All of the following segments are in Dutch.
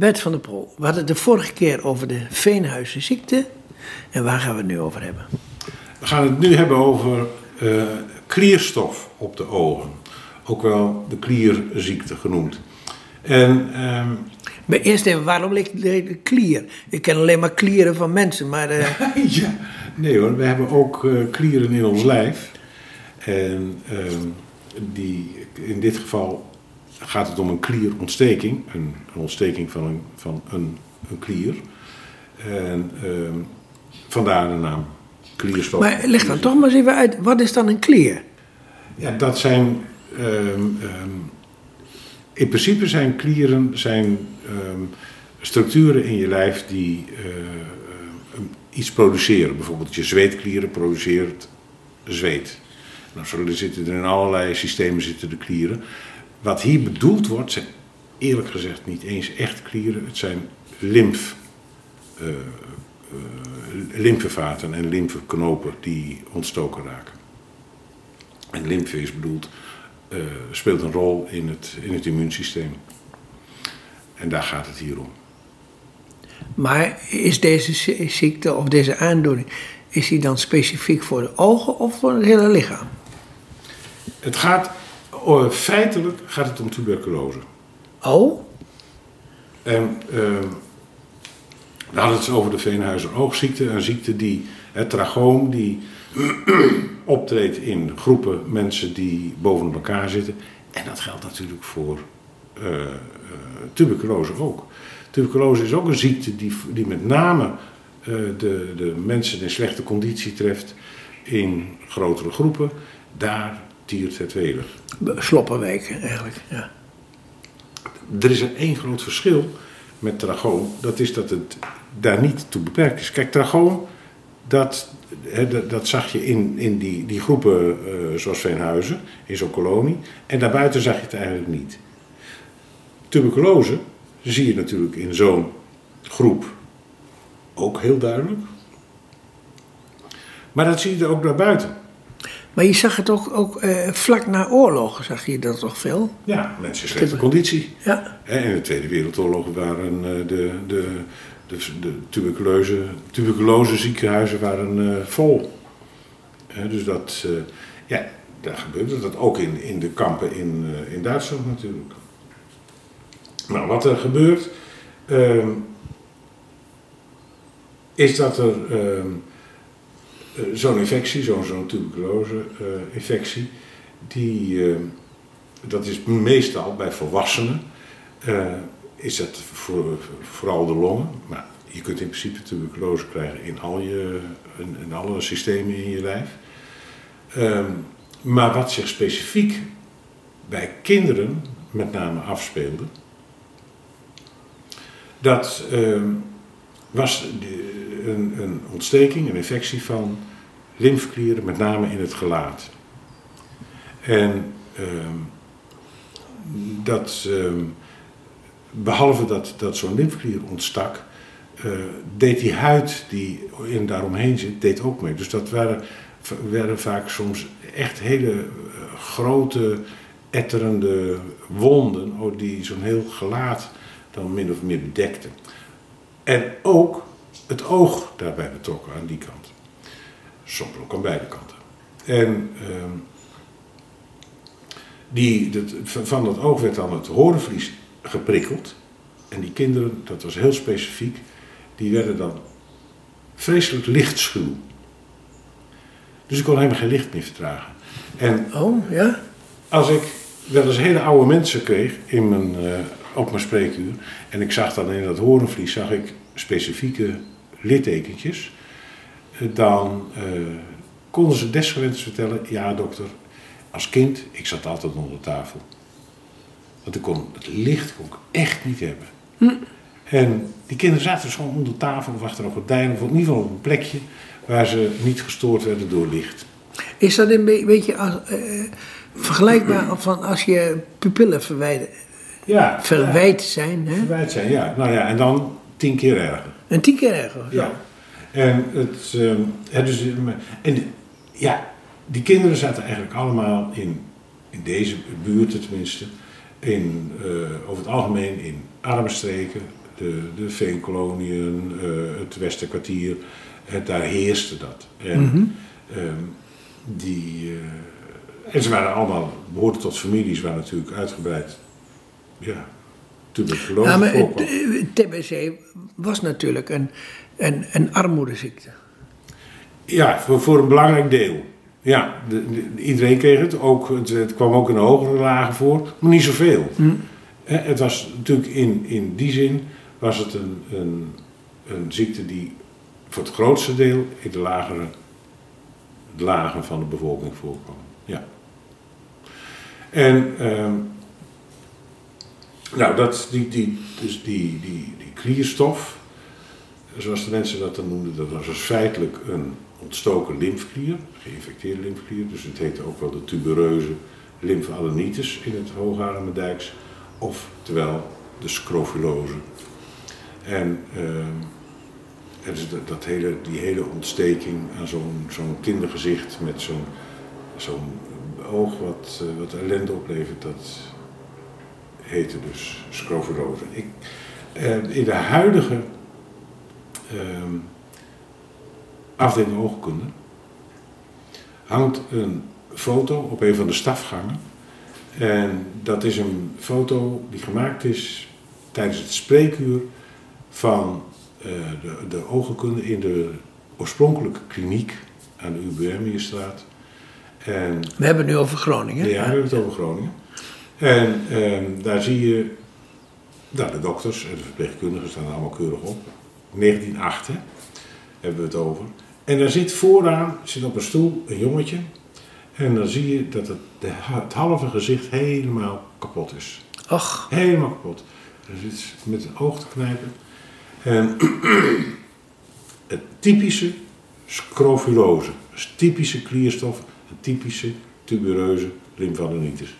Bert van der Pol, we hadden het de vorige keer over de Veenhuizenziekte. En waar gaan we het nu over hebben? We gaan het nu hebben over uh, klierstof op de ogen. Ook wel de klierziekte genoemd. En, um... maar eerst even, waarom ligt de klier? Ik ken alleen maar klieren van mensen, maar... Uh... ja, nee hoor, we hebben ook uh, klieren in ons lijf. En um, die, in dit geval gaat het om een klierontsteking, een, een ontsteking van een, van een, een klier. En uh, vandaar de naam klierstof. Maar leg dan toch maar eens even uit, wat is dan een klier? Ja, dat zijn. Um, in principe zijn klieren zijn, structuren in je lijf die uh, iets produceren. Bijvoorbeeld je zweetklieren produceert zweet. Nou, zo zitten er in allerlei systemen zitten de klieren. Wat hier bedoeld wordt, zijn eerlijk gezegd niet eens echt klieren, het zijn lymf, uh, uh, lymfevaten en lymfeknopen die ontstoken raken. En lymfe is bedoeld, uh, speelt een rol in het, in het immuunsysteem. En daar gaat het hier om. Maar is deze ziekte of deze aandoening, is die dan specifiek voor de ogen of voor het hele lichaam? Het gaat feitelijk gaat het om tuberculose. Oh? En uh, we hadden het over de Veenhuizer oogziekte, een ziekte die, het trachoom, die optreedt in groepen mensen die boven elkaar zitten. En dat geldt natuurlijk voor uh, uh, tuberculose ook. Tuberculose is ook een ziekte die, die met name uh, de, de mensen in slechte conditie treft in grotere groepen. Daar tiert het welig. Sloppenwijken eigenlijk, ja. Er is er één groot verschil met trachoom. Dat is dat het daar niet toe beperkt is. Kijk, trachoom, dat, dat, dat zag je in, in die, die groepen uh, zoals Veenhuizen, in zo'n kolonie. En daarbuiten zag je het eigenlijk niet. Tuberculose zie je natuurlijk in zo'n groep ook heel duidelijk. Maar dat zie je er ook daarbuiten. Maar je zag het ook, ook uh, vlak na oorlog, zag je dat toch veel? Ja, mensen in slechte conditie. Ja. In de Tweede Wereldoorlog waren uh, de, de, de, de, tuberculose, tuberculose ziekenhuizen waren, uh, vol. dus dat, ja, daar gebeurde dat ook in, in de kampen in, in Duitsland natuurlijk. Nou, wat er gebeurt, ehm, is dat er ehm, eh, zo'n infectie, zo'n zo tuberculose-infectie, die, eh, dat is meestal bij volwassenen, is dat voor, vooral de longen. Maar je kunt in principe tuberculose krijgen in, al je, in, alle systemen in je lijf. Um, maar wat zich specifiek bij kinderen met name afspeelde, dat um, was een, een, ontsteking, een infectie van lymfeklieren, met name in het gelaat. En uh, dat, uh, behalve dat, dat zo'n lymfeklier ontstak, uh, deed die huid die in daaromheen zit, deed ook mee. Dus dat waren, werden vaak soms echt hele uh, grote, etterende wonden, oh, die zo'n heel gelaat dan min of meer bedekten. En ook het oog daarbij betrokken aan die kant. Soms ook aan beide kanten. En uh, die, dat, van dat oog werd dan het horenvlies geprikkeld. En die kinderen, dat was heel specifiek, die werden dan vreselijk lichtschuw. Dus ik kon helemaal geen licht meer vertragen. En oh, ja? Als ik wel eens hele oude mensen kreeg in mijn, uh, op mijn spreekuur. En ik zag dan in dat horenvlies zag ik specifieke littekentjes, eh, dan uh, konden ze desgewenst vertellen: ja, dokter, als kind, ik zat altijd onder tafel. Want ik kon, het licht kon ik echt niet hebben. Hm. En die kinderen zaten zo onder tafel of achter een gordijn, of in ieder geval op een plekje waar ze niet gestoord werden door licht. Is dat een beetje uh, vergelijkbaar van als je pupillen verwijderd, ja, verwijt zijn? Hè? Verwijt zijn, ja. Nou ja, en dan tien keer erger. En tien keer erger? Ja. En, het, uh, het dus, en ja, die kinderen zaten eigenlijk allemaal in, in deze buurten tenminste, in, uh, over het algemeen in arme streken, de, de veenkoloniën, eh, het Westerkwartier, het, daar heerste dat. En, Mhm. ehm, die, eh, en ze waren allemaal, behoorden tot families waar natuurlijk uitgebreid ja, Ja, maar het, voorkwam. eh, TBC was natuurlijk een, een, een armoedeziekte. Ja, voor, voor een belangrijk deel. Ja, de- de- iedereen kreeg het. Ook, het. Het kwam ook in de hogere lagen voor, maar niet zoveel. Hè, Het was natuurlijk in, in die zin was het een, een, een ziekte die voor het grootste deel in de lagere lagen van de bevolking voorkwam. Ja. En ehm, nou, dat, die, die, dus die, die, die klierstof, zoals de mensen dat dan noemden, dat was dus feitelijk een ontstoken lymfeklier, geïnfecteerde lymfeklier. Dus het heette ook wel de tubereuze lymfadenitis in het Hoogaremendijks, of terwijl de scrofulose. En, ehm, en dus dat, dat hele, die hele ontsteking aan zo'n zo'n kindergezicht met zo'n zo'n oog wat, eh, wat ellende oplevert, dat heette dus scrofulose. Ik, eh, in de huidige ehm, afdeling oogkunde hangt een foto op een van de stafgangen. En dat is een foto die gemaakt is tijdens het spreekuur van eh, de, de oogkunde in de oorspronkelijke kliniek aan de UBM-straat. En We hebben het nu over Groningen. ja, we hebben het over Groningen. En ehm, daar zie je, nou, de dokters en de verpleegkundigen staan er allemaal keurig op. 1908 hè, hebben we het over. En daar zit vooraan, zit op een stoel, een jongetje. En dan zie je dat het, de, het halve gezicht helemaal kapot is. Och, Helemaal kapot. Er zit met een oog te knijpen. En het typische scrofulose. Typische klierstof, een typische tubereuze lymfadenitis.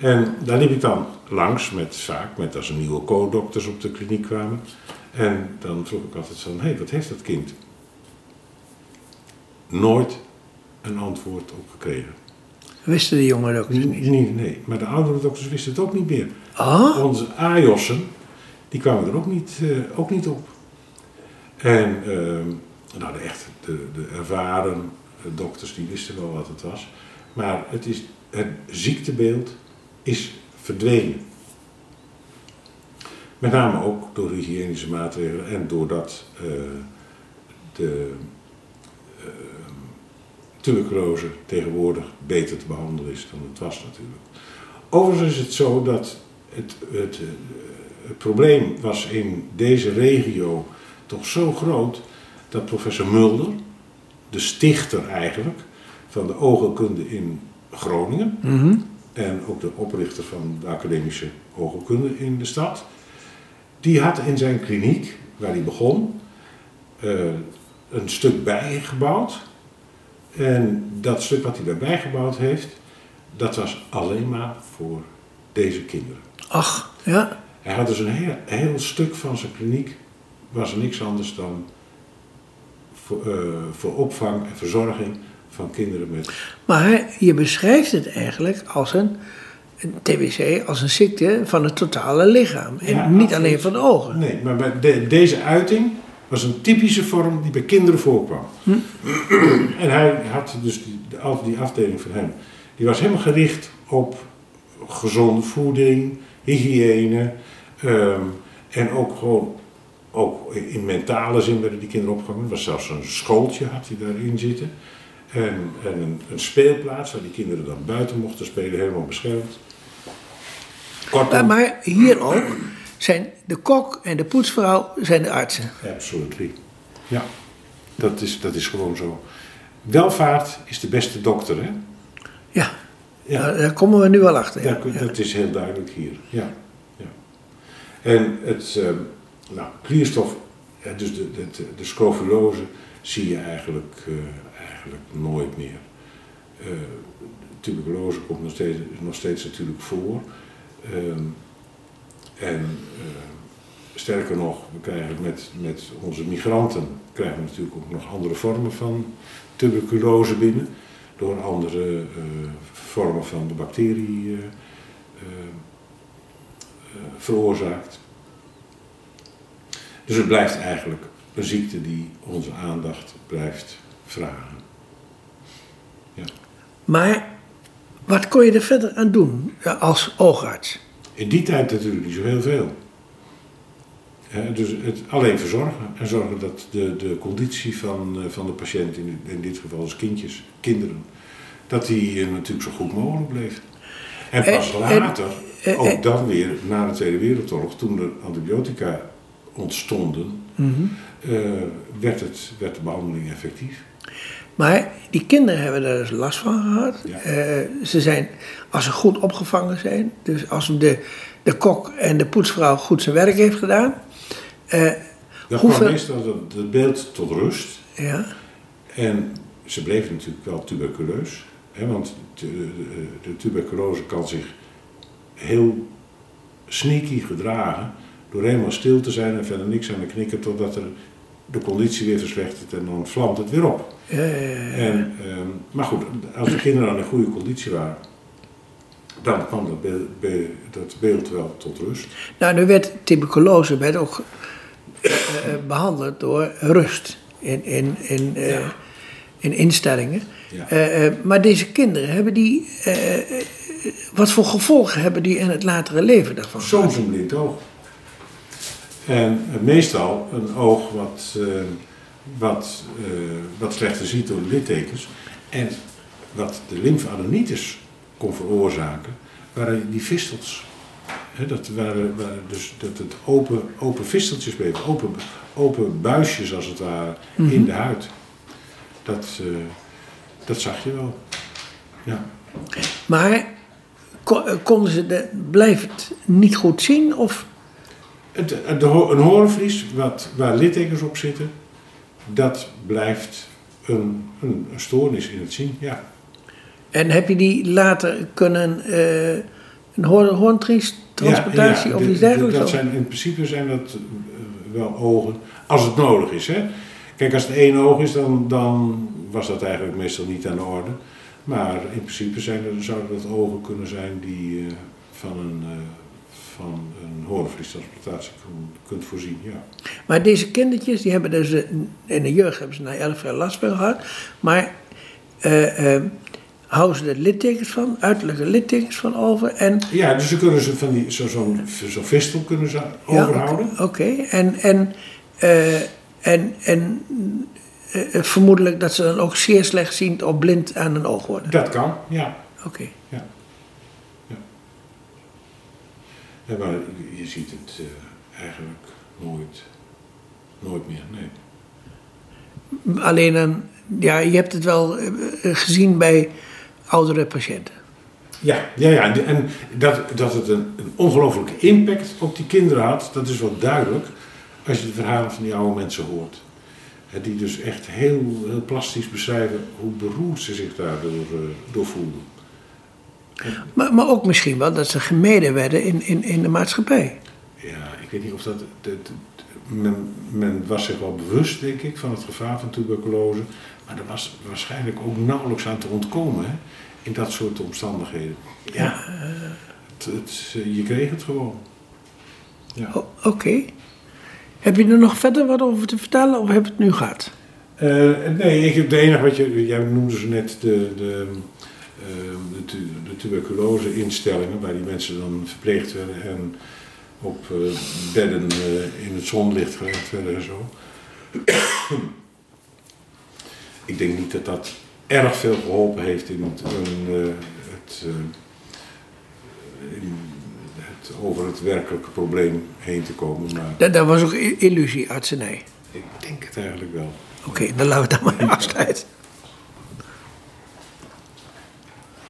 En daar liep ik dan langs met vaak, met als er nieuwe co-dokters op de kliniek kwamen. En dan vroeg ik altijd van, hé, hey, wat heeft dat kind? Nooit een antwoord op gekregen. wisten de jongen ook niet. nee, nee, maar de oudere dokters wisten het ook niet meer. Oh, Onze AJOS'en, die kwamen er ook niet, eh, ook niet op. En ehm, nou, de, echt, de, de ervaren eh, dokters, die wisten wel wat het was. Maar het, is, het ziektebeeld is verdwenen. Met name ook door hygiënische maatregelen en doordat eh, de eh, tuberculose tegenwoordig beter te behandelen is dan het was natuurlijk. Overigens is het zo dat het, het probleem was in deze regio toch zo groot dat professor Mulder, de stichter eigenlijk van de oogheelkunde in Groningen mhm. En ook de oprichter van de academische oogheelkunde in de stad, die had in zijn kliniek, waar hij begon, eh, een stuk bijgebouwd. En dat stuk wat hij daarbij gebouwd heeft, dat was alleen maar voor deze kinderen. ach, ja. Hij had dus een heel, heel stuk van zijn kliniek, was niks anders dan voor, eh, voor opvang en verzorging van kinderen met Maar je beschrijft het eigenlijk als een, een TBC, als een ziekte van het totale lichaam. En Ja, niet alleen van de ogen. Nee, maar bij de- deze uiting was een typische vorm die bij kinderen voorkwam. En hij had dus die, die afdeling van hem, die was helemaal gericht op gezonde voeding, hygiëne ehm, en ook gewoon ook in- in mentale zin werden die kinderen opgevangen. Er was zelfs een schooltje had hij daarin zitten. En, en een, een speelplaats waar die kinderen dan buiten mochten spelen, helemaal beschermd. Kortom, Maar, maar hier ook zijn de kok en de poetsvrouw zijn de artsen. Absolutely. Ja, dat is, dat is gewoon zo. Welvaart is de beste dokter, hè? Ja, Ja. daar, komen we nu wel achter. Ja. Dat, dat is heel duidelijk hier. Ja. ja. En het, ehm, nou, klierstof, dus de, de, de scrofulose, zie je eigenlijk, eh, nooit meer. Eh, tuberculose komt nog steeds, nog steeds natuurlijk voor. Ehm, en eh, sterker nog, we krijgen met, met onze migranten krijgen we natuurlijk ook nog andere vormen van tuberculose binnen. Door andere eh, vormen van de bacterie veroorzaakt. Dus het blijft eigenlijk een ziekte die onze aandacht blijft vragen. Ja. Maar wat kon je er verder aan doen als oogarts? In die tijd natuurlijk niet zo heel veel. Dus het alleen verzorgen en zorgen dat de, de conditie van, eh, van de patiënt, in, in dit geval als kindjes, kinderen, dat die eh, natuurlijk zo goed mogelijk bleef. En pas En- later, ook dan weer na de Tweede Wereldoorlog, toen er antibiotica ontstonden, eh, werd, het, werd de behandeling effectief. Maar die kinderen hebben er dus last van gehad. Ja. Eh, ze zijn, als ze goed opgevangen zijn, dus als de, de kok en de poetsvrouw goed zijn werk heeft gedaan. eh, Dan Hoeveel- kwam meestal het, het beeld tot rust. ja, En ze bleven natuurlijk wel tuberculeus. Hè, want de, de, de tuberculose kan zich heel sneaky gedragen door helemaal stil te zijn en verder niks aan de knikken totdat er de conditie weer verslechtert en dan vlamt het weer op. ja, ja, ja. En, ehm, maar goed, als de kinderen dan in goede conditie waren, dan kwam dat beeld, be- dat beeld wel tot rust. Nou, nu werd tuberculose werd ook eh, eh, behandeld door rust in, in, in, eh, in instellingen. Maar deze kinderen, hebben die, wat voor gevolgen hebben die in het latere leven daarvan? Soms een blind oog. En meestal een oog wat, eh, wat, eh, wat slechter ziet door de littekens. En wat de lymfadeninitis kon veroorzaken, waren die vistels. Dat waren, waren dus dat het open, open visteltjes bleven, open, open buisjes als het ware, in de huid. Dat, eh, dat zag je wel. Ja. Maar ko- konden ze de, blijft niet goed zien? Of, Het, een horenvlies wat, waar littekens op zitten, dat blijft een, een, een stoornis in het zien. Ja. en heb je die later kunnen, eh, een hoorn, hoorntransplantatie Ja, ja, of iets de- dergelijks? Dat zijn, in principe zijn dat eh, wel ogen, als het nodig is. Hè? Kijk, als het één oog is, dan, dan was dat eigenlijk meestal niet aan de orde. Maar in principe zijn er, zouden dat ogen kunnen zijn die eh, van een, van een horenvliestransplantatie kun- kunt voorzien. Ja. Maar deze kindertjes, die hebben dus in de jeugd hebben ze na elf jaar last van gehad. Maar eh, eh, houden ze er littekens van, uiterlijke littekens van over. En, Ja, dus ze kunnen ze van die, zo- zo'n zo'n vistel kunnen ze Ja, overhouden. Oké, oké. en, en, eh, en, en eh, vermoedelijk dat ze dan ook zeer slechtziend of blind aan een oog worden. Dat kan, ja. Oké. ja. Maar je ziet het eh, eigenlijk nooit, nooit meer, nee. Alleen dan, ja, je hebt het wel eh, eh, gezien bij oudere patiënten. Ja, ja, ja. en- dat, dat het een, een ongelofelijke impact op die kinderen had, dat is wel duidelijk als je de verhalen van die oude mensen hoort. Die dus echt heel, heel plastisch beschrijven hoe beroerd ze zich daardoor door voelden. Maar, maar ook misschien wel dat ze gemeden werden in, in, in de maatschappij. Ja, ik weet niet of dat. men, men was zich wel bewust, denk ik, van het gevaar van tuberculose. Maar er was waarschijnlijk ook nauwelijks aan te ontkomen hè, in dat soort omstandigheden. Ja, het, het, je kreeg het gewoon. Ja. Oké. Heb je er nog verder wat over te vertellen of heb je het nu gehad? Eh, nee, ik, het enige wat je. Jij noemde ze net de, de, de, tu- de tuberculose-instellingen, waar die mensen dan verpleegd werden en op eh, bedden eh, in het zonlicht gelegd werden en zo. ik denk niet dat dat erg veel geholpen heeft in het, in, eh, het, in het over het werkelijke probleem heen te komen. Maar Dat, dat was ook i- illusie, artsenij. ik denk het eigenlijk wel. Oké, dan laten we het dan maar afsluiten.